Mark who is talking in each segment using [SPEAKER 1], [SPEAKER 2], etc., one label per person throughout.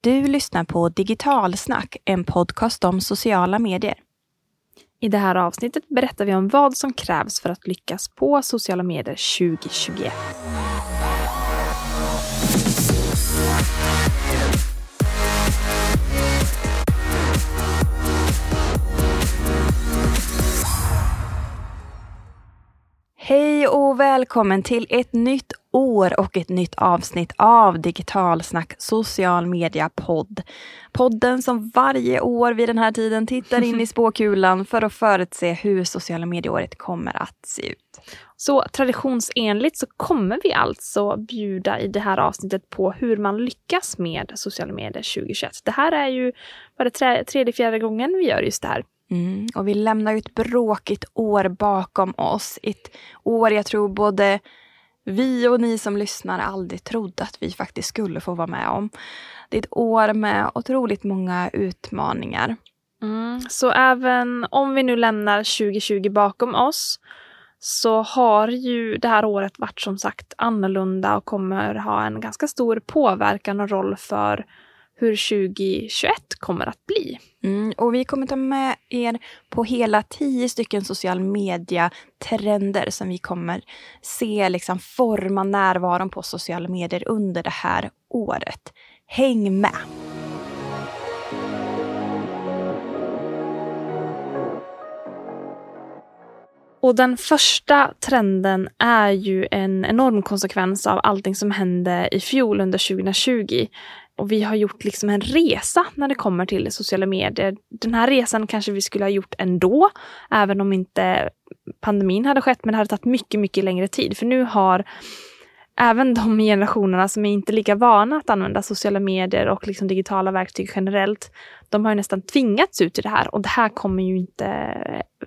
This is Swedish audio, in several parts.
[SPEAKER 1] Du lyssnar på Digitalsnack, en podcast om sociala medier.
[SPEAKER 2] I det här avsnittet berättar vi om vad som krävs för att lyckas på sociala medier 2021.
[SPEAKER 1] Hej och välkommen till ett nytt år och ett nytt avsnitt av Digitalsnack social media podd. Podden som varje år vid den här tiden tittar in i spåkulan för att förutse hur sociala medieåret kommer att se ut.
[SPEAKER 2] Så traditionsenligt så kommer vi alltså bjuda i det här avsnittet på hur man lyckas med sociala medier 2021. Det här är ju bara det tredje, fjärde gången vi gör just det här.
[SPEAKER 1] Mm, och vi lämnar ett bråkigt år bakom oss. Ett år jag tror både vi och ni som lyssnar aldrig trodde att vi faktiskt skulle få vara med om. Det är ett år med otroligt många utmaningar.
[SPEAKER 2] Mm, så även om vi nu lämnar 2020 bakom oss så har ju det här året varit som sagt annorlunda och kommer ha en ganska stor påverkan och roll för hur 2021 kommer att bli.
[SPEAKER 1] Mm, och vi kommer ta med er på hela tio stycken social media-trender som vi kommer se liksom forma närvaron på sociala medier under det här året. Häng med!
[SPEAKER 2] Och den första trenden är ju en enorm konsekvens av allting som hände i fjol under 2020. Och vi har gjort liksom en resa när det kommer till sociala medier. Den här resan kanske vi skulle ha gjort ändå, även om inte pandemin hade skett, men det hade tagit mycket, mycket längre tid. För nu har även de generationerna som är inte lika vana att använda sociala medier och liksom digitala verktyg generellt, de har nästan tvingats ut i det här och det här kommer ju inte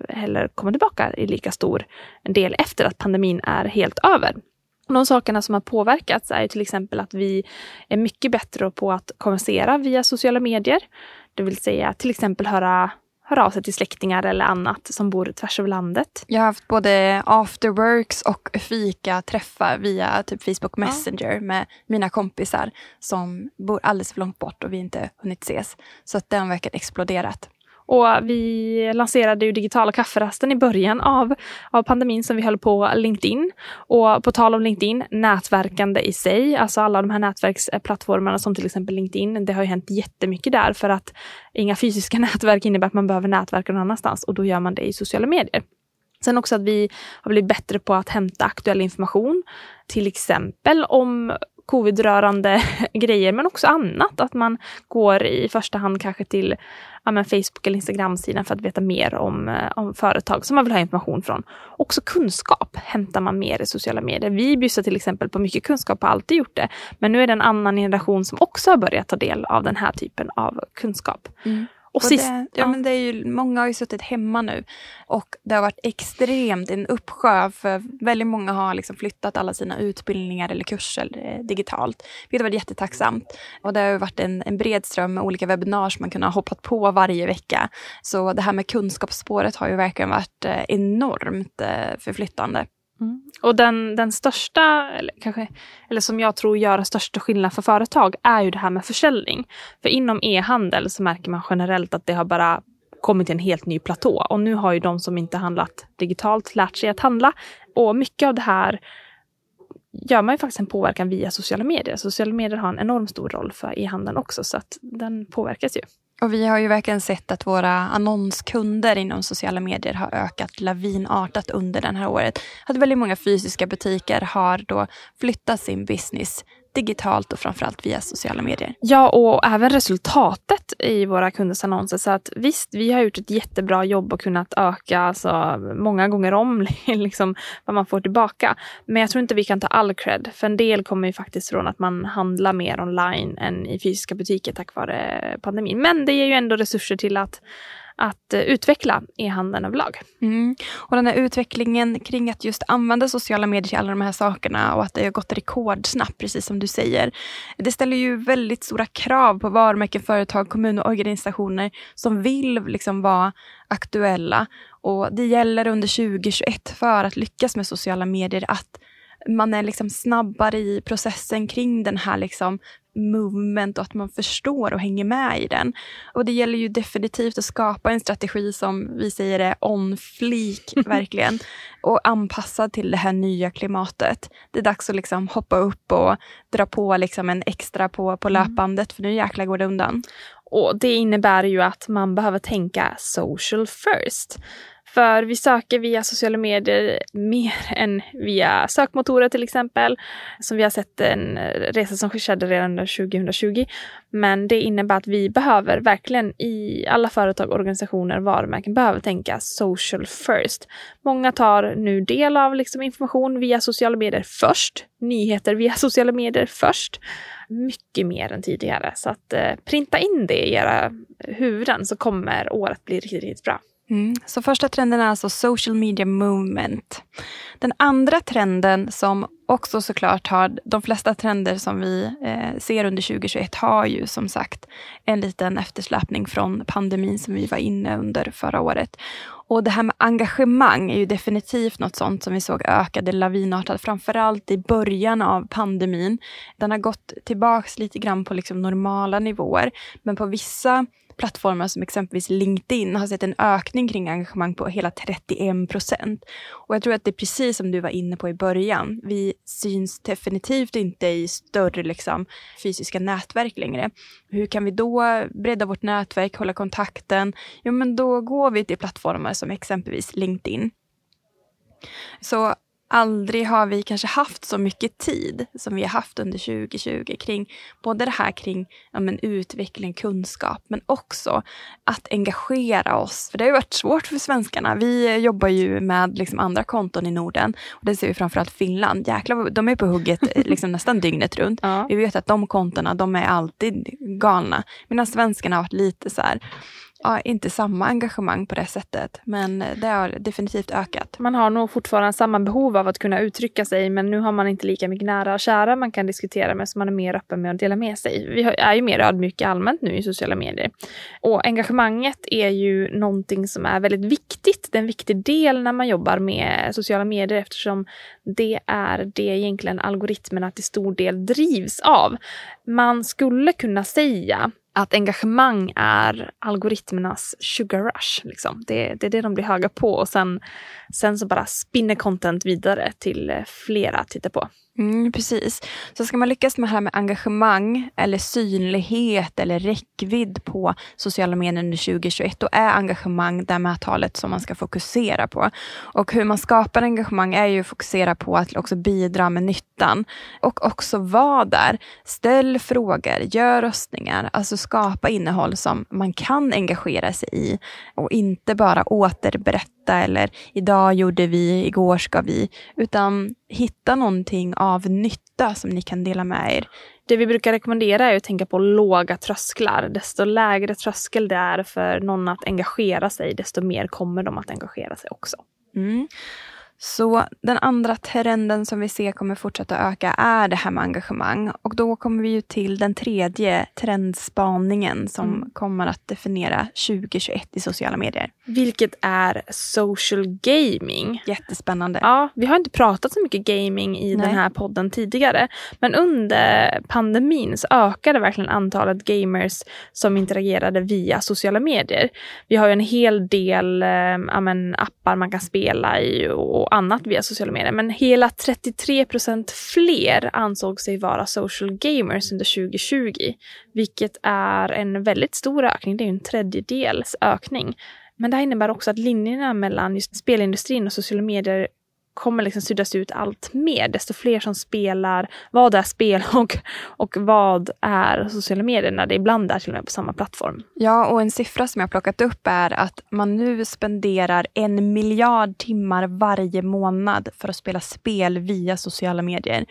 [SPEAKER 2] heller komma tillbaka i lika stor del efter att pandemin är helt över. De sakerna som har påverkats är till exempel att vi är mycket bättre på att kommunicera via sociala medier. Det vill säga till exempel höra höra av sig till släktingar eller annat som bor tvärs över landet.
[SPEAKER 1] Jag har haft både afterworks och fika träffar via typ Facebook Messenger ja. med mina kompisar som bor alldeles för långt bort och vi inte hunnit ses. Så att den verkar exploderat.
[SPEAKER 2] Och vi lanserade ju digitala kafferasten i början av, av pandemin som vi höll på LinkedIn. Och på tal om LinkedIn, nätverkande i sig, alltså alla de här nätverksplattformarna som till exempel LinkedIn, det har ju hänt jättemycket där för att inga fysiska nätverk innebär att man behöver nätverka någon annanstans och då gör man det i sociala medier. Sen också att vi har blivit bättre på att hämta aktuell information. Till exempel om covid-rörande grejer, men också annat. Att man går i första hand kanske till ja, men Facebook eller Instagram-sidan för att veta mer om, eh, om företag som man vill ha information från. Också kunskap hämtar man mer i sociala medier. Vi bjussar till exempel på mycket kunskap, och har alltid gjort det. Men nu är det en annan generation som också har börjat ta del av den här typen av kunskap. Mm.
[SPEAKER 1] Och, sist, det, ja, ja, Men det är ju, många har ju suttit hemma nu och det har varit extremt en uppsjö för väldigt många har liksom flyttat alla sina utbildningar eller kurser eh, digitalt. Vilket har varit jättetacksamt. Och det har varit en, en bred ström med olika webbinar som man kunnat ha hoppat på varje vecka. Så det här med kunskapsspåret har ju verkligen varit eh, enormt eh, förflyttande.
[SPEAKER 2] Mm. Och den, den största, eller, kanske, eller som jag tror gör största skillnad för företag, är ju det här med försäljning. För inom e-handel så märker man generellt att det har bara kommit till en helt ny platå. Och nu har ju de som inte handlat digitalt lärt sig att handla. Och mycket av det här gör man ju faktiskt en påverkan via sociala medier. Sociala medier har en enormt stor roll för e-handeln också, så att den påverkas ju.
[SPEAKER 1] Och vi har ju verkligen sett att våra annonskunder inom sociala medier har ökat lavinartat under det här året. Att väldigt många fysiska butiker har då flyttat sin business digitalt och framförallt via sociala medier.
[SPEAKER 2] Ja, och även resultatet i våra kunders annonser. Så att visst, vi har gjort ett jättebra jobb och kunnat öka alltså, många gånger om liksom, vad man får tillbaka. Men jag tror inte vi kan ta all cred, för en del kommer ju faktiskt från att man handlar mer online än i fysiska butiker tack vare pandemin. Men det ger ju ändå resurser till att att eh, utveckla e-handeln överlag.
[SPEAKER 1] Mm. Och den här utvecklingen kring att just använda sociala medier till alla de här sakerna och att det har gått rekordsnabbt, precis som du säger. Det ställer ju väldigt stora krav på varumärken, företag, kommuner och organisationer som vill liksom vara aktuella. Och det gäller under 2021 för att lyckas med sociala medier att man är liksom snabbare i processen kring den här liksom movement och att man förstår och hänger med i den. Och det gäller ju definitivt att skapa en strategi som vi säger är on fleek verkligen och anpassad till det här nya klimatet. Det är dags att liksom hoppa upp och dra på liksom en extra på, på mm. löpbandet för nu jäklar går det undan.
[SPEAKER 2] Och Det innebär ju att man behöver tänka social first. För vi söker via sociala medier mer än via sökmotorer till exempel. Som vi har sett en resa som skedde redan under 2020. Men det innebär att vi behöver verkligen i alla företag, organisationer, varumärken behöver tänka social first. Många tar nu del av liksom information via sociala medier först. Nyheter via sociala medier först. Mycket mer än tidigare. Så att eh, printa in det i era huvuden så kommer året bli riktigt, riktigt bra.
[SPEAKER 1] Mm. Så första trenden är alltså social media movement. Den andra trenden som också såklart har, de flesta trender som vi eh, ser under 2021 har ju som sagt en liten eftersläpning från pandemin som vi var inne under förra året. Och det här med engagemang är ju definitivt något sånt som vi såg ökade lavinartat, framförallt i början av pandemin. Den har gått tillbaks lite grann på liksom normala nivåer, men på vissa plattformar som exempelvis LinkedIn har sett en ökning kring engagemang på hela 31 procent. Och jag tror att det är precis som du var inne på i början. Vi syns definitivt inte i större liksom, fysiska nätverk längre. Hur kan vi då bredda vårt nätverk, hålla kontakten? Jo, men då går vi till plattformar som exempelvis LinkedIn. Så aldrig har vi kanske haft så mycket tid som vi har haft under 2020 kring både det här kring ja, men, utveckling, kunskap, men också att engagera oss. För det har ju varit svårt för svenskarna. Vi jobbar ju med liksom, andra konton i Norden och det ser vi framförallt Finland. Jäklar, de är på hugget liksom, nästan dygnet runt. Ja. Vi vet att de kontona, de är alltid galna. Medan svenskarna har varit lite så här ja, inte samma engagemang på det sättet, men det har definitivt ökat.
[SPEAKER 2] Man har nog fortfarande samma behov av att kunna uttrycka sig, men nu har man inte lika mycket nära och kära man kan diskutera med, så man är mer öppen med att dela med sig. Vi är ju mer ödmjuka allmänt nu i sociala medier. Och engagemanget är ju någonting som är väldigt viktigt. Det är en viktig del när man jobbar med sociala medier eftersom det är det egentligen algoritmerna till stor del drivs av. Man skulle kunna säga att engagemang är algoritmernas sugar rush. Liksom. Det, det är det de blir höga på och sen, sen så bara spinner content vidare till eh, flera att titta på.
[SPEAKER 1] Mm, precis. Så ska man lyckas med det här med engagemang eller synlighet eller räckvidd på sociala medier under 2021, då är engagemang det mättalet som man ska fokusera på. Och hur man skapar engagemang är ju att fokusera på att också bidra med nyttan och också vara där. Ställ frågor, gör röstningar, alltså skapa innehåll som man kan engagera sig i och inte bara återberätta eller idag gjorde vi, igår ska vi, utan hitta någonting av nytta som ni kan dela med er.
[SPEAKER 2] Det vi brukar rekommendera är att tänka på låga trösklar. Desto lägre tröskel det är för någon att engagera sig, desto mer kommer de att engagera sig också.
[SPEAKER 1] Mm. Så den andra trenden som vi ser kommer fortsätta öka är det här med engagemang. Och då kommer vi ju till den tredje trendspaningen som mm. kommer att definiera 2021 i sociala medier.
[SPEAKER 2] Vilket är social gaming.
[SPEAKER 1] Jättespännande.
[SPEAKER 2] Ja, vi har inte pratat så mycket gaming i Nej. den här podden tidigare. Men under pandemin så ökade verkligen antalet gamers som interagerade via sociala medier. Vi har ju en hel del äh, appar man kan spela i och annat via sociala medier. Men hela 33 procent fler ansåg sig vara social gamers under 2020. Vilket är en väldigt stor ökning. Det är en tredjedels ökning. Men det här innebär också att linjerna mellan just spelindustrin och sociala medier kommer liksom suddas ut allt mer. Desto fler som spelar. Vad är spel och, och vad är sociala medier när det ibland är till och med på samma plattform?
[SPEAKER 1] Ja, och en siffra som jag plockat upp är att man nu spenderar en miljard timmar varje månad för att spela spel via sociala medier.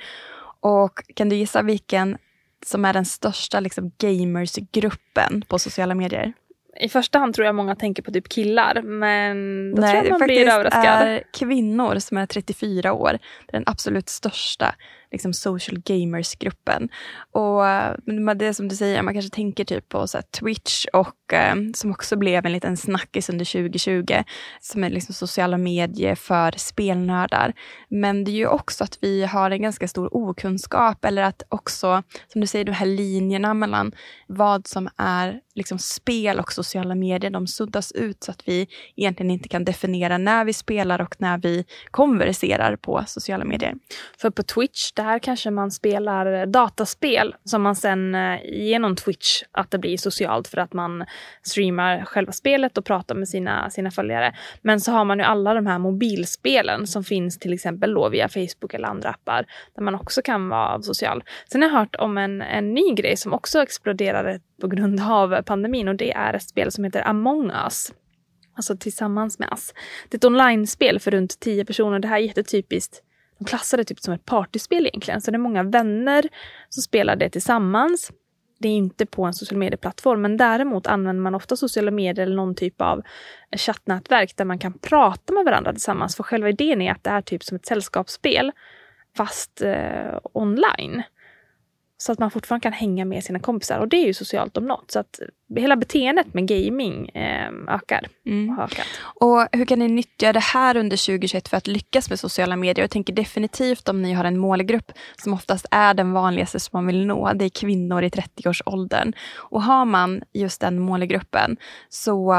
[SPEAKER 1] Och kan du gissa vilken som är den största liksom, gamersgruppen på sociala medier?
[SPEAKER 2] I första hand tror jag många tänker på typ killar, men då Nej, tror jag man blir överraskad.
[SPEAKER 1] är kvinnor som är 34 år. Det är den absolut största liksom social gamers-gruppen. Och eh, det som du säger, man kanske tänker typ på så Twitch och eh, som också blev en liten snackis under 2020, som är liksom sociala medier för spelnördar. Men det är ju också att vi har en ganska stor okunskap eller att också, som du säger, de här linjerna mellan vad som är liksom spel och sociala medier, de suddas ut så att vi egentligen inte kan definiera när vi spelar och när vi konverserar på sociala medier.
[SPEAKER 2] För på Twitch, där kanske man spelar dataspel som man sen eh, genom Twitch, att det blir socialt för att man streamar själva spelet och pratar med sina, sina följare. Men så har man ju alla de här mobilspelen som finns till exempel då via Facebook eller andra appar där man också kan vara social. Sen har jag hört om en, en ny grej som också exploderade på grund av pandemin och det är ett spel som heter Among us. Alltså tillsammans med oss. Det är ett online-spel för runt tio personer. Det här är jättetypiskt. De klassar det typ som ett partyspel egentligen. Så det är många vänner som spelar det tillsammans. Det är inte på en social medieplattform, men däremot använder man ofta sociala medier eller någon typ av chattnätverk där man kan prata med varandra tillsammans. För själva idén är att det är typ som ett sällskapsspel, fast eh, online. Så att man fortfarande kan hänga med sina kompisar och det är ju socialt om något. Så att hela beteendet med gaming eh, ökar.
[SPEAKER 1] Mm. Och, och hur kan ni nyttja det här under 2021 för att lyckas med sociala medier? Jag tänker definitivt om ni har en målgrupp som oftast är den vanligaste som man vill nå. Det är kvinnor i 30-årsåldern. Och har man just den målgruppen så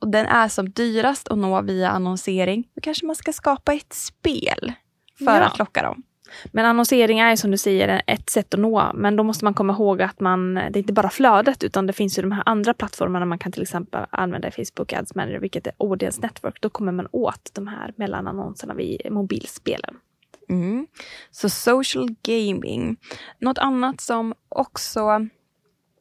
[SPEAKER 1] och den är som dyrast att nå via annonsering, då kanske man ska skapa ett spel för ja. att locka dem.
[SPEAKER 2] Men annonsering är som du säger ett sätt att nå, men då måste man komma ihåg att man, det är inte bara flödet utan det finns ju de här andra plattformarna man kan till exempel använda i Facebook Ads Manager, vilket är Audience Network. Då kommer man åt de här mellanannonserna vid mobilspelen.
[SPEAKER 1] Mm. Så social gaming. Något annat som också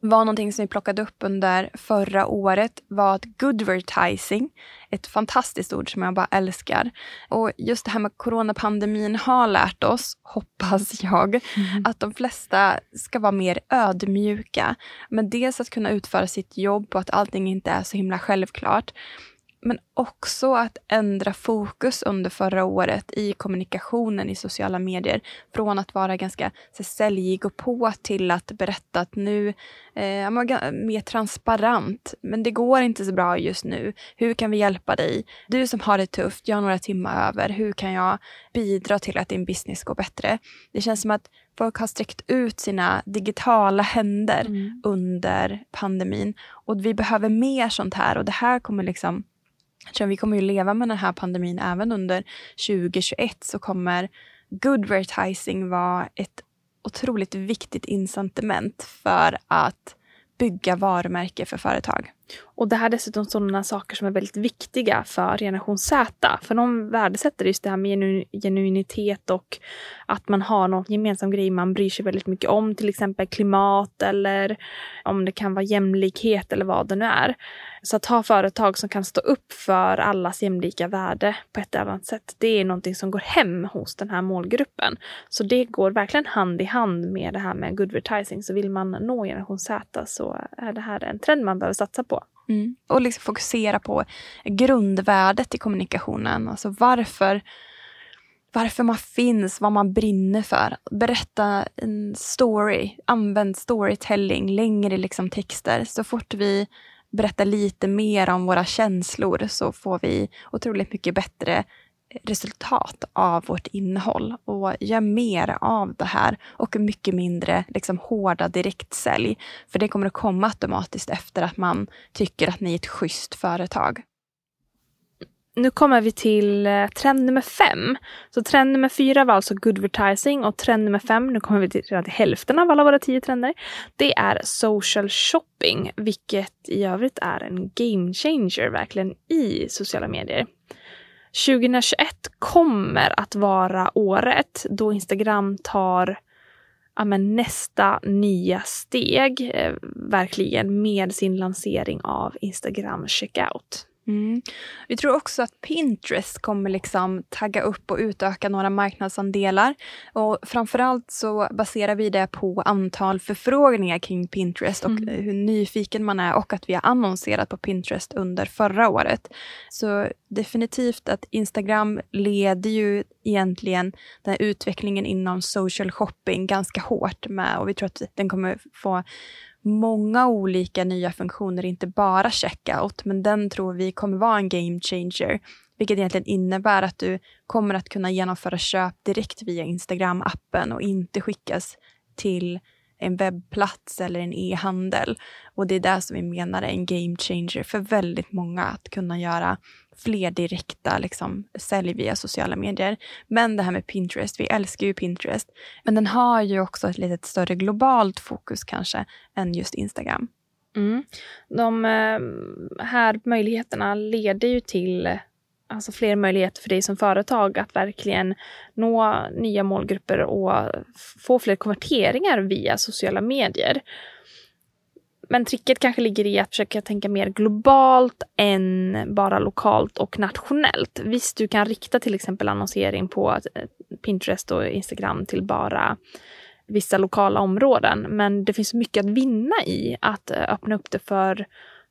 [SPEAKER 1] var någonting som vi plockade upp under förra året var att goodvertising, ett fantastiskt ord som jag bara älskar. Och just det här med coronapandemin har lärt oss, hoppas jag, mm. att de flesta ska vara mer ödmjuka. Men dels att kunna utföra sitt jobb och att allting inte är så himla självklart men också att ändra fokus under förra året i kommunikationen i sociala medier. Från att vara ganska så, säljig och på till att berätta att nu eh, mer transparent. Men det går inte så bra just nu. Hur kan vi hjälpa dig? Du som har det tufft, jag har några timmar över. Hur kan jag bidra till att din business går bättre? Det känns som att folk har sträckt ut sina digitala händer mm. under pandemin. Och vi behöver mer sånt här och det här kommer liksom Eftersom vi kommer ju leva med den här pandemin även under 2021 så kommer goodvertising vara ett otroligt viktigt incitament för att bygga varumärke för företag.
[SPEAKER 2] Och det här är dessutom sådana saker som är väldigt viktiga för generation Z. För de värdesätter just det här med genuinitet och att man har någon gemensam grej man bryr sig väldigt mycket om, till exempel klimat eller om det kan vara jämlikhet eller vad det nu är. Så att ha företag som kan stå upp för allas jämlika värde på ett eller annat sätt, det är någonting som går hem hos den här målgruppen. Så det går verkligen hand i hand med det här med goodvertising. Så vill man nå generation Z så är det här en trend man behöver satsa på.
[SPEAKER 1] Mm. Och liksom fokusera på grundvärdet i kommunikationen. Alltså varför, varför man finns, vad man brinner för. Berätta en story, använd storytelling, längre liksom texter. Så fort vi berättar lite mer om våra känslor så får vi otroligt mycket bättre resultat av vårt innehåll och gör mer av det här och mycket mindre liksom, hårda direktsälj. För det kommer att komma automatiskt efter att man tycker att ni är ett schysst företag.
[SPEAKER 2] Nu kommer vi till eh, trend nummer fem. Så trend nummer fyra var alltså goodvertising och trend nummer fem, nu kommer vi till, redan till hälften av alla våra tio trender, det är social shopping, vilket i övrigt är en game changer verkligen i sociala medier. 2021 kommer att vara året då Instagram tar ja, men nästa nya steg, eh, verkligen, med sin lansering av Instagram checkout.
[SPEAKER 1] Mm. Vi tror också att Pinterest kommer liksom tagga upp och utöka några marknadsandelar. Och framförallt så baserar vi det på antal förfrågningar kring Pinterest och mm. hur nyfiken man är och att vi har annonserat på Pinterest under förra året. Så definitivt att Instagram leder ju egentligen den här utvecklingen inom social shopping ganska hårt med och vi tror att den kommer få många olika nya funktioner, inte bara checkout, men den tror vi kommer vara en game changer. Vilket egentligen innebär att du kommer att kunna genomföra köp direkt via Instagram-appen och inte skickas till en webbplats eller en e-handel. Och det är det som vi menar är en game changer för väldigt många att kunna göra fler direkta liksom, sälj via sociala medier. Men det här med Pinterest, vi älskar ju Pinterest. Men den har ju också ett lite större globalt fokus kanske än just Instagram.
[SPEAKER 2] Mm. De eh, här möjligheterna leder ju till alltså fler möjligheter för dig som företag att verkligen nå nya målgrupper och få fler konverteringar via sociala medier. Men tricket kanske ligger i att försöka tänka mer globalt än bara lokalt och nationellt. Visst, du kan rikta till exempel annonsering på eh, Pinterest och Instagram till bara vissa lokala områden. Men det finns mycket att vinna i att eh, öppna upp det för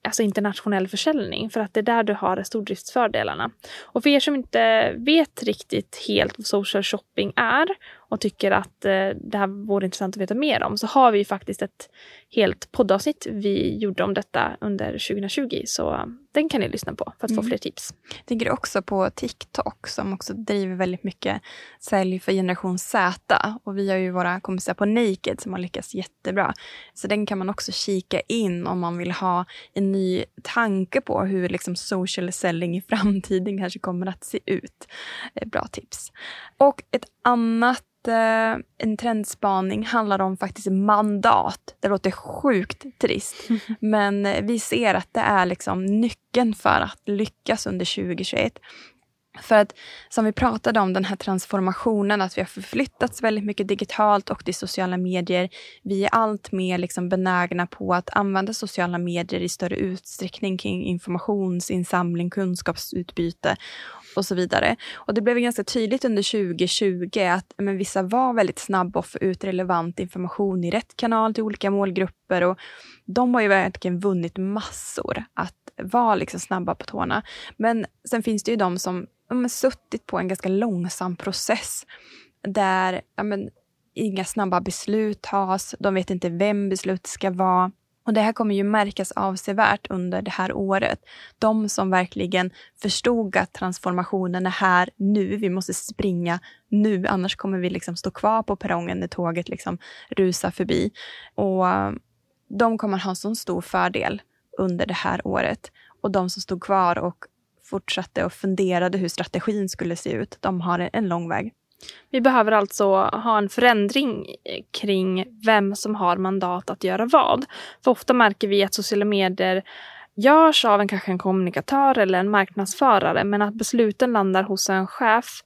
[SPEAKER 2] alltså internationell försäljning för att det är där du har stordriftsfördelarna. Och för er som inte vet riktigt helt vad social shopping är och tycker att eh, det här vore intressant att veta mer om så har vi faktiskt ett helt poddavsnitt vi gjorde om detta under 2020. Så den kan ni lyssna på för att mm. få fler tips.
[SPEAKER 1] Jag tänker också på TikTok som också driver väldigt mycket sälj för generation Z. Och vi har ju våra kompisar på Naked som har lyckats jättebra. Så den kan man också kika in om man vill ha en ny tanke på hur liksom social selling i framtiden kanske kommer att se ut. Bra tips. Och ett annat eh, en trendspaning handlar om faktiskt mandat. Det låter sjukt trist. Men eh, vi ser att det är liksom nyckeln för att lyckas under 2021. För att som vi pratade om den här transformationen, att vi har förflyttats väldigt mycket digitalt och till sociala medier. Vi är allt mer liksom benägna på att använda sociala medier i större utsträckning kring informationsinsamling, kunskapsutbyte och så vidare. Och det blev ganska tydligt under 2020 att men, vissa var väldigt snabba att få ut relevant information i rätt kanal till olika målgrupper och de har ju verkligen vunnit massor att vara liksom snabba på tårna. Men sen finns det ju de som har suttit på en ganska långsam process där ja, men, inga snabba beslut tas, de vet inte vem beslutet ska vara. Och Det här kommer ju märkas avsevärt under det här året. De som verkligen förstod att transformationen är här nu, vi måste springa nu, annars kommer vi liksom stå kvar på perrongen när tåget liksom rusar förbi. Och De kommer ha en sån stor fördel under det här året. Och de som stod kvar och fortsatte och funderade hur strategin skulle se ut, de har en lång väg.
[SPEAKER 2] Vi behöver alltså ha en förändring kring vem som har mandat att göra vad. För ofta märker vi att sociala medier görs av en kanske en kommunikatör eller en marknadsförare men att besluten landar hos en chef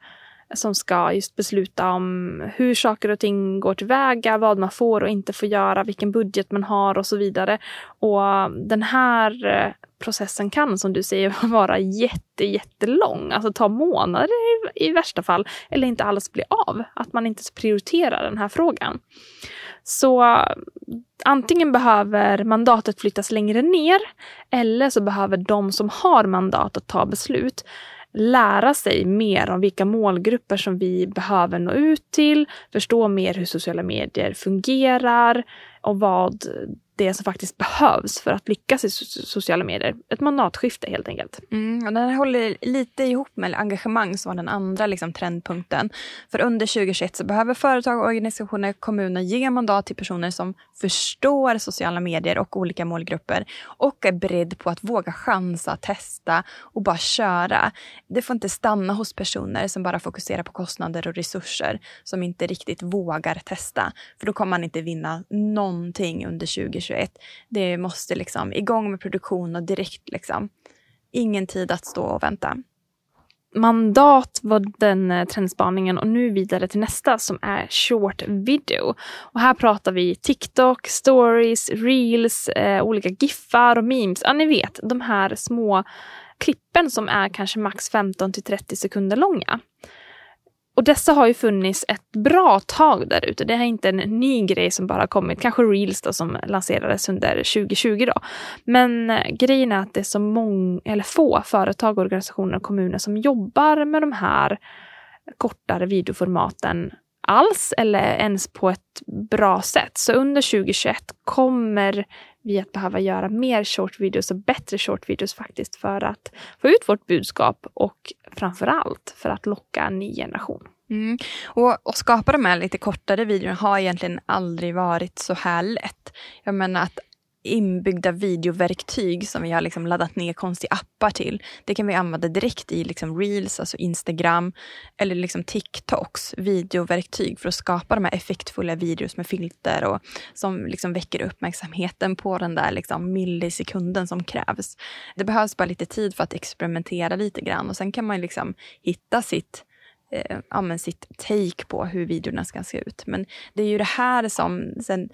[SPEAKER 2] som ska just besluta om hur saker och ting går tillväga, vad man får och inte får göra, vilken budget man har och så vidare. Och den här eh, processen kan, som du säger, vara jätte, jättelång. Alltså ta månader i, i värsta fall, eller inte alls bli av. Att man inte prioriterar den här frågan. Så antingen behöver mandatet flyttas längre ner eller så behöver de som har mandat att ta beslut lära sig mer om vilka målgrupper som vi behöver nå ut till, förstå mer hur sociala medier fungerar och vad det som faktiskt behövs för att lyckas i sociala medier. Ett mandatskifte helt enkelt.
[SPEAKER 1] Mm, och den håller lite ihop med engagemang som var den andra liksom, trendpunkten. För under 2021 så behöver företag, organisationer, kommuner ge mandat till personer som förstår sociala medier och olika målgrupper och är beredd på att våga chansa, testa och bara köra. Det får inte stanna hos personer som bara fokuserar på kostnader och resurser som inte riktigt vågar testa. För då kommer man inte vinna någonting under 2021 2021. Det måste liksom igång med produktion och direkt liksom. Ingen tid att stå och vänta.
[SPEAKER 2] Mandat var den eh, trendspaningen och nu vidare till nästa som är short video. Och här pratar vi TikTok, stories, reels, eh, olika giffar och memes. Ja, ni vet de här små klippen som är kanske max 15 till 30 sekunder långa. Och dessa har ju funnits ett bra tag där ute. Det är inte en ny grej som bara kommit. Kanske Reels då som lanserades under 2020 då. Men eh, grejen är att det är så många, eller få företag, organisationer och kommuner som jobbar med de här kortare videoformaten alls eller ens på ett bra sätt. Så under 2021 kommer vi att behöva göra mer short videos och bättre short videos faktiskt för att få ut vårt budskap och framför allt för att locka en ny generation.
[SPEAKER 1] Mm. Och, och skapa de här lite kortare videorna har egentligen aldrig varit så här lätt. Jag menar att inbyggda videoverktyg som vi har liksom laddat ner konstiga appar till. Det kan vi använda direkt i liksom Reels, alltså Instagram eller liksom TikToks videoverktyg för att skapa de här effektfulla videos med filter och som liksom väcker uppmärksamheten på den där liksom millisekunden som krävs. Det behövs bara lite tid för att experimentera lite grann och sen kan man liksom hitta sitt eh, ja, sitt take på hur videorna ska se ut. Men det är ju det här som sen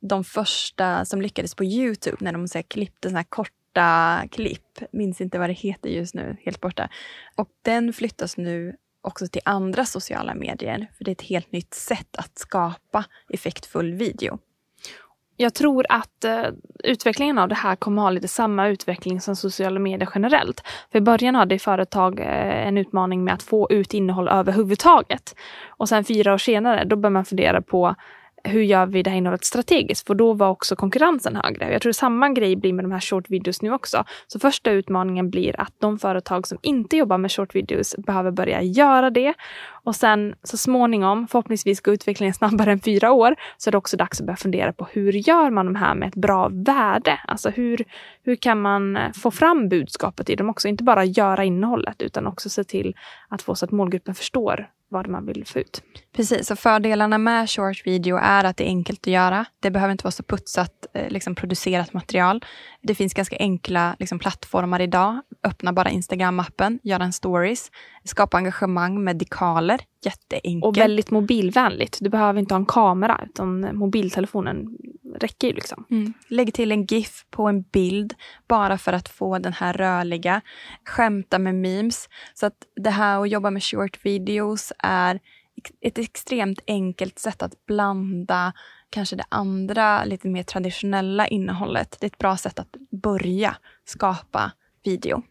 [SPEAKER 1] de första som lyckades på Youtube när de så här, klippte såna här korta klipp. Minns inte vad det heter just nu, helt borta. Och den flyttas nu också till andra sociala medier. För det är ett helt nytt sätt att skapa effektfull video.
[SPEAKER 2] Jag tror att eh, utvecklingen av det här kommer ha lite samma utveckling som sociala medier generellt. För i början hade företag eh, en utmaning med att få ut innehåll överhuvudtaget. Och sen fyra år senare, då bör man fundera på hur gör vi det här innehållet strategiskt? För då var också konkurrensen högre. Jag tror samma grej blir med de här short videos nu också. Så första utmaningen blir att de företag som inte jobbar med short videos behöver börja göra det. Och sen så småningom, förhoppningsvis går utvecklingen snabbare än fyra år, så är det också dags att börja fundera på hur gör man de här med ett bra värde? Alltså hur, hur kan man få fram budskapet i dem också? Inte bara göra innehållet utan också se till att få så att målgruppen förstår vad man vill få ut.
[SPEAKER 1] Precis, och fördelarna med short video är att det är enkelt att göra. Det behöver inte vara så putsat eh, liksom, producerat material. Det finns ganska enkla liksom, plattformar idag. Öppna bara Instagram-appen, göra en stories, skapa engagemang med dekaler. Jätteenkelt.
[SPEAKER 2] Och väldigt mobilvänligt. Du behöver inte ha en kamera, utan mobiltelefonen räcker ju. Liksom.
[SPEAKER 1] Mm. Lägg till en GIF på en bild bara för att få den här rörliga. Skämta med memes. Så att det här att jobba med short videos är ett extremt enkelt sätt att blanda kanske det andra, lite mer traditionella innehållet. Det är ett bra sätt att börja skapa video.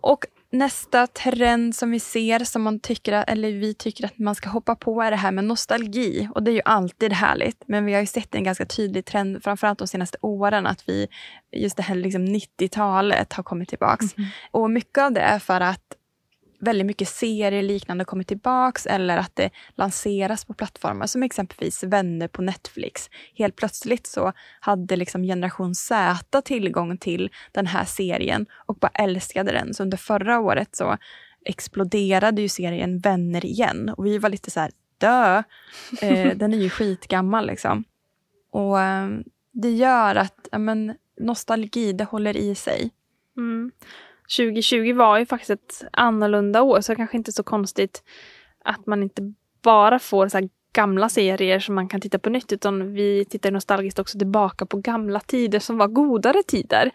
[SPEAKER 1] Och nästa trend som vi ser, som man tycker, eller vi tycker att man ska hoppa på, är det här med nostalgi. Och det är ju alltid härligt. Men vi har ju sett en ganska tydlig trend, framförallt de senaste åren, att vi, just det här liksom 90-talet har kommit tillbaks. Mm. Och mycket av det är för att väldigt mycket serier liknande kommer tillbaks eller att det lanseras på plattformar som exempelvis Vänner på Netflix. Helt plötsligt så hade liksom generation Z tillgång till den här serien och bara älskade den. Så under förra året så exploderade ju serien Vänner igen och vi var lite så här, dö! Eh, den är ju skitgammal liksom. Och eh, det gör att ja, men, nostalgi, det håller i sig.
[SPEAKER 2] Mm. 2020 var ju faktiskt ett annorlunda år så det kanske inte är så konstigt att man inte bara får så gamla serier som man kan titta på nytt utan vi tittar nostalgiskt också tillbaka på gamla tider som var godare tider.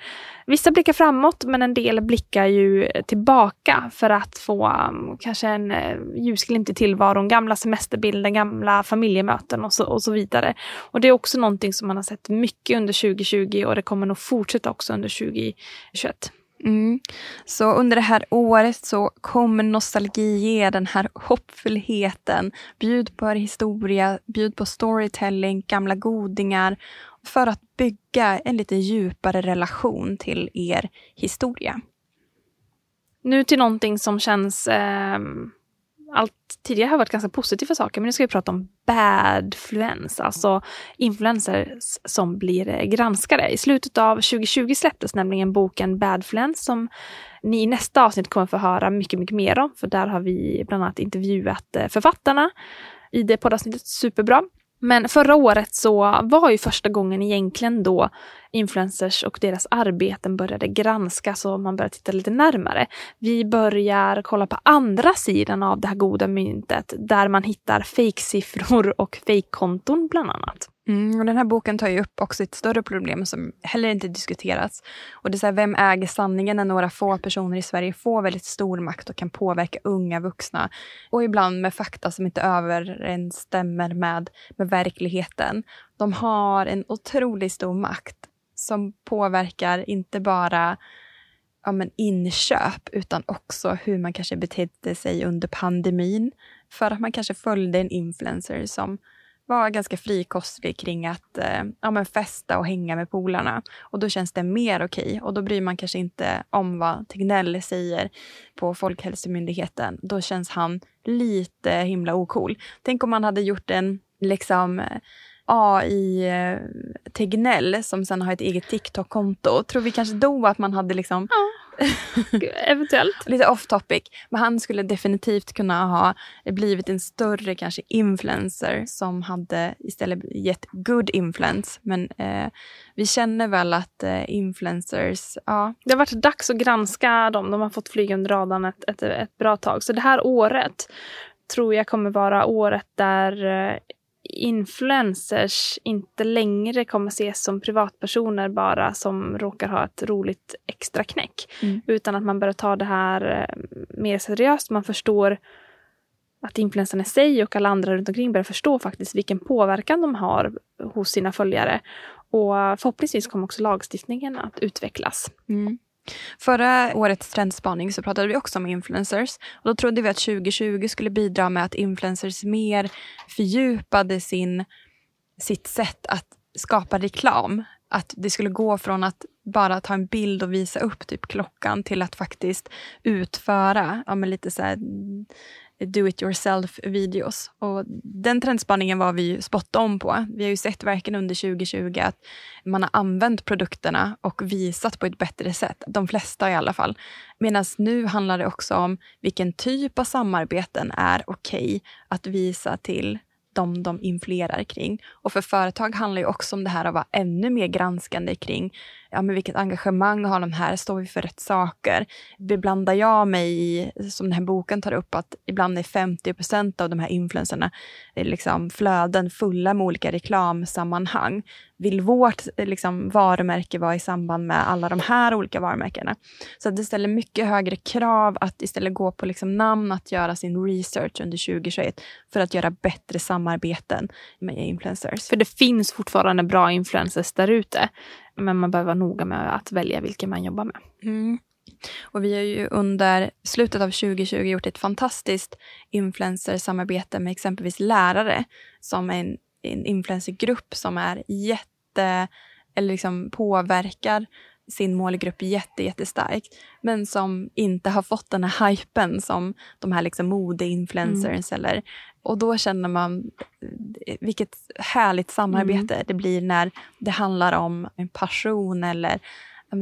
[SPEAKER 2] Vissa blickar framåt men en del blickar ju tillbaka för att få um, kanske en uh, ljusglimt i tillvaron, gamla semesterbilder, gamla familjemöten och så, och så vidare. Och det är också någonting som man har sett mycket under 2020 och det kommer nog fortsätta också under 2021.
[SPEAKER 1] Mm. Så under det här året så kommer nostalgi ge den här hoppfullheten. Bjud på er historia, bjud på storytelling, gamla godingar för att bygga en lite djupare relation till er historia.
[SPEAKER 2] Nu till någonting som känns eh, allt tidigare har varit ganska positiva saker, men nu ska vi prata om badfluens, alltså influencers som blir eh, granskade. I slutet av 2020 släpptes nämligen boken Badfluens som ni i nästa avsnitt kommer få höra mycket, mycket mer om, för där har vi bland annat intervjuat eh, författarna i det poddavsnittet. Superbra. Men förra året så var ju första gången egentligen då influencers och deras arbeten började granskas och man började titta lite närmare. Vi börjar kolla på andra sidan av det här goda myntet där man hittar fejksiffror och fejkkonton bland annat.
[SPEAKER 1] Mm, och den här boken tar ju upp också ett större problem som heller inte diskuterats. Och det är så här, vem äger sanningen när några få personer i Sverige får väldigt stor makt och kan påverka unga vuxna och ibland med fakta som inte överensstämmer med, med verkligheten. De har en otroligt stor makt som påverkar inte bara ja, men inköp utan också hur man kanske betedde sig under pandemin. För att man kanske följde en influencer som var ganska frikostig kring att eh, ja, men festa och hänga med polarna. Och då känns det mer okej. Okay. Och då bryr man kanske inte om vad Tegnell säger på Folkhälsomyndigheten. Då känns han lite himla ocool. Tänk om man hade gjort en liksom eh, AI eh, Tegnell som sen har ett eget TikTok-konto. Tror vi kanske då att man hade liksom
[SPEAKER 2] ja. Eventuellt.
[SPEAKER 1] Lite off topic. Men han skulle definitivt kunna ha blivit en större kanske influencer som hade istället gett good influence. Men eh, vi känner väl att eh, influencers, ja.
[SPEAKER 2] Det har varit dags att granska dem. De har fått flyga under radarn ett, ett, ett bra tag. Så det här året tror jag kommer vara året där eh, influencers inte längre kommer ses som privatpersoner bara som råkar ha ett roligt extra knäck. Mm. Utan att man börjar ta det här eh, mer seriöst. Man förstår att influencerna i sig och alla andra runt omkring börjar förstå faktiskt vilken påverkan de har hos sina följare. Och förhoppningsvis kommer också lagstiftningen att utvecklas.
[SPEAKER 1] Mm. Förra årets trendspaning så pratade vi också om influencers. Och då trodde vi att 2020 skulle bidra med att influencers mer fördjupade sin, sitt sätt att skapa reklam. Att det skulle gå från att bara ta en bild och visa upp typ klockan till att faktiskt utföra ja, men lite så här, do it yourself videos. Och den trendspaningen var vi spot on på. Vi har ju sett verkligen under 2020 att man har använt produkterna och visat på ett bättre sätt. De flesta i alla fall. Medan nu handlar det också om vilken typ av samarbeten är okej okay att visa till de de influerar kring. Och för företag handlar det också om det här att vara ännu mer granskande kring ja, men vilket engagemang har de här? Står vi för rätt saker? Beblandar jag mig i, som den här boken tar upp, att ibland är 50 procent av de här influencerna eh, liksom flöden fulla med olika reklamsammanhang. Vill vårt eh, liksom, varumärke vara i samband med alla de här olika varumärkena? Så det ställer mycket högre krav att istället gå på liksom, namn, att göra sin research under 2021 för att göra bättre samarbeten med influencers.
[SPEAKER 2] För det finns fortfarande bra influencers där ute. Men man behöver vara noga med att välja vilken man jobbar med.
[SPEAKER 1] Mm. Och vi har ju under slutet av 2020 gjort ett fantastiskt influencersamarbete med exempelvis lärare som är en, en influencergrupp som är jätte, eller liksom påverkar sin målgrupp jätte, jättestarkt. Men som inte har fått den här hypen som de här liksom modeinfluencers mm. eller och då känner man vilket härligt samarbete mm. det blir när det handlar om en passion eller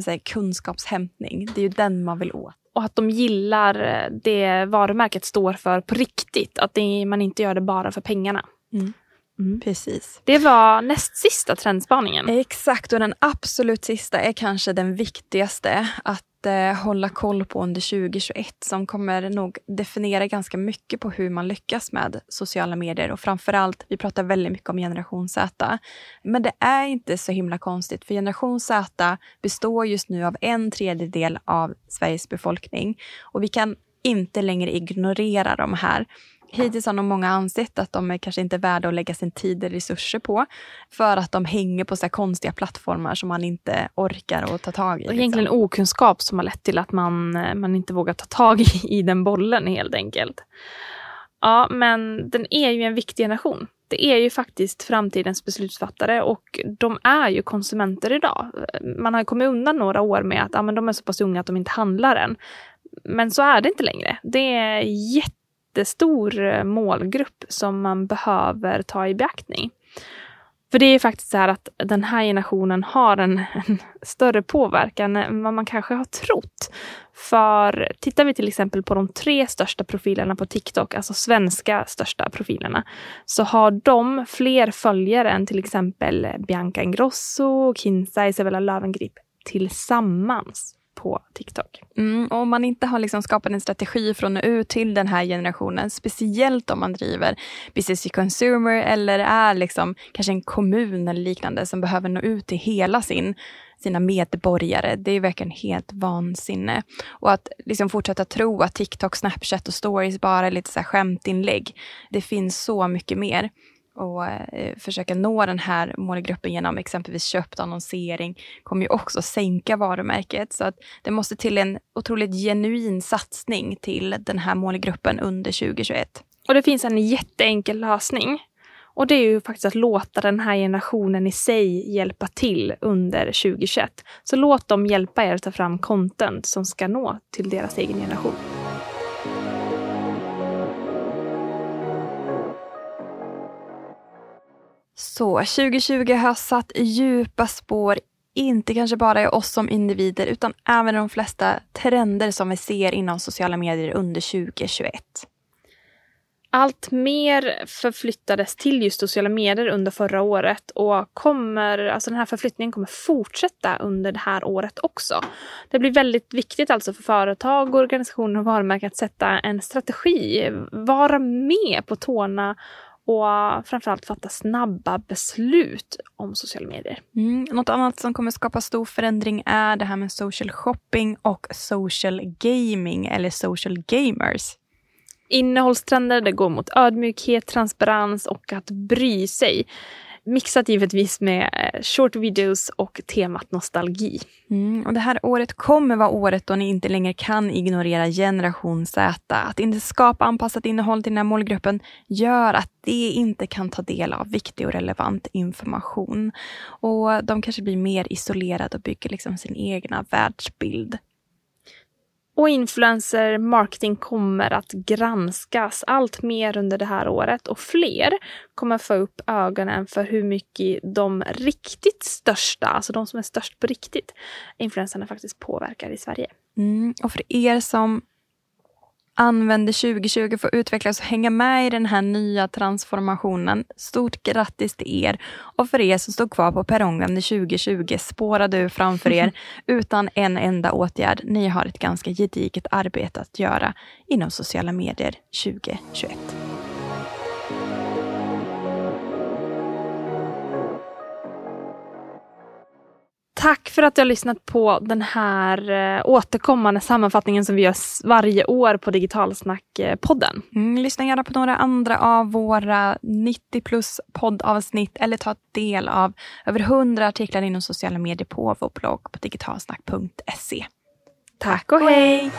[SPEAKER 1] säga, kunskapshämtning. Det är ju den man vill åt.
[SPEAKER 2] Och att de gillar det varumärket står för på riktigt. Att det, man inte gör det bara för pengarna.
[SPEAKER 1] Mm. Mm. Precis.
[SPEAKER 2] Det var näst sista trendspaningen.
[SPEAKER 1] Exakt, och den absolut sista är kanske den viktigaste. Att eh, hålla koll på under 2021 som kommer nog definiera ganska mycket på hur man lyckas med sociala medier och framförallt, vi pratar väldigt mycket om generation Z. Men det är inte så himla konstigt för generation Z består just nu av en tredjedel av Sveriges befolkning och vi kan inte längre ignorera de här. Hittills har nog många ansett att de är kanske inte är värda att lägga sin tid och resurser på. För att de hänger på så konstiga plattformar som man inte orkar att ta tag i.
[SPEAKER 2] Liksom. Egentligen okunskap som har lett till att man, man inte vågar ta tag i, i den bollen helt enkelt. Ja, men den är ju en viktig generation. Det är ju faktiskt framtidens beslutsfattare och de är ju konsumenter idag. Man har kommit undan några år med att ja, men de är så pass unga att de inte handlar än. Men så är det inte längre. Det är jätte jättestor eh, målgrupp som man behöver ta i beaktning. För det är faktiskt så här att den här generationen har en, en, större påverkan än vad man kanske har trott. För tittar vi till exempel på de tre största profilerna på TikTok, alltså svenska största profilerna, så har de fler följare än till exempel Bianca Ingrosso, Kinsey, Isabella Löwengrip tillsammans på TikTok.
[SPEAKER 1] Mm, och om man inte har liksom skapat en strategi för att nå ut till den här generationen, speciellt om man driver business to consumer eller är liksom kanske en kommun eller liknande som behöver nå ut till hela sin sina medborgare. Det är verkligen helt vansinne. Och att liksom fortsätta tro att TikTok, Snapchat och stories bara är lite så här skämtinlägg. Det finns så mycket mer och eh, försöka nå den här målgruppen genom exempelvis köpt annonsering kommer ju också sänka varumärket. Så att det måste till en otroligt genuin satsning till den här målgruppen under 2021.
[SPEAKER 2] Och det finns en jätteenkel lösning. Och det är ju faktiskt att låta den här generationen i sig hjälpa till under 2021. Så låt dem hjälpa er att ta fram content som ska nå till deras egen generation.
[SPEAKER 1] Så 2020 har satt djupa spår, inte kanske bara i oss som individer utan även de flesta trender som vi ser inom sociala medier under 2021
[SPEAKER 2] allt mer förflyttades till just sociala medier under förra året och kommer, alltså den här förflyttningen kommer fortsätta under det här året också. Det blir väldigt viktigt alltså för företag, organisationer och varumärken att sätta en strategi, vara med på tårna och framförallt fatta snabba beslut om sociala medier.
[SPEAKER 1] Mm. Något annat som kommer skapa stor förändring är det här med social shopping och social gaming eller social gamers.
[SPEAKER 2] Innehållstrender det går mot ödmjukhet, transparens och att bry sig. Mixat givetvis med eh, short videos och temat nostalgi.
[SPEAKER 1] Mm, och det här året kommer vara året då ni inte längre kan ignorera generation Z. Att inte skapa anpassat innehåll till den här målgruppen gör att de inte kan ta del av viktig och relevant information. Och de kanske blir mer isolerade och bygger liksom sin egna världsbild.
[SPEAKER 2] Och influencer marketing kommer att granskas allt mer under det här året och fler kommer få upp ögonen för hur mycket de riktigt största, alltså de som är störst på riktigt, influencerna faktiskt påverkar i Sverige.
[SPEAKER 1] Mm, och för er som använder 2020 för att utvecklas och hänga med i den här nya transformationen. Stort grattis till er! Och för er som stod kvar på perrongen 2020 spårade ur framför er utan en enda åtgärd. Ni har ett ganska gediget arbete att göra inom sociala medier 2021.
[SPEAKER 2] Tack för att du har lyssnat på den här eh, återkommande sammanfattningen som vi gör varje år på Digitalsnack-podden.
[SPEAKER 1] Mm, lyssna gärna på några andra av våra 90 plus poddavsnitt eller ta del av över 100 artiklar inom sociala medier på vår blogg på digitalsnack.se.
[SPEAKER 2] Tack och hej!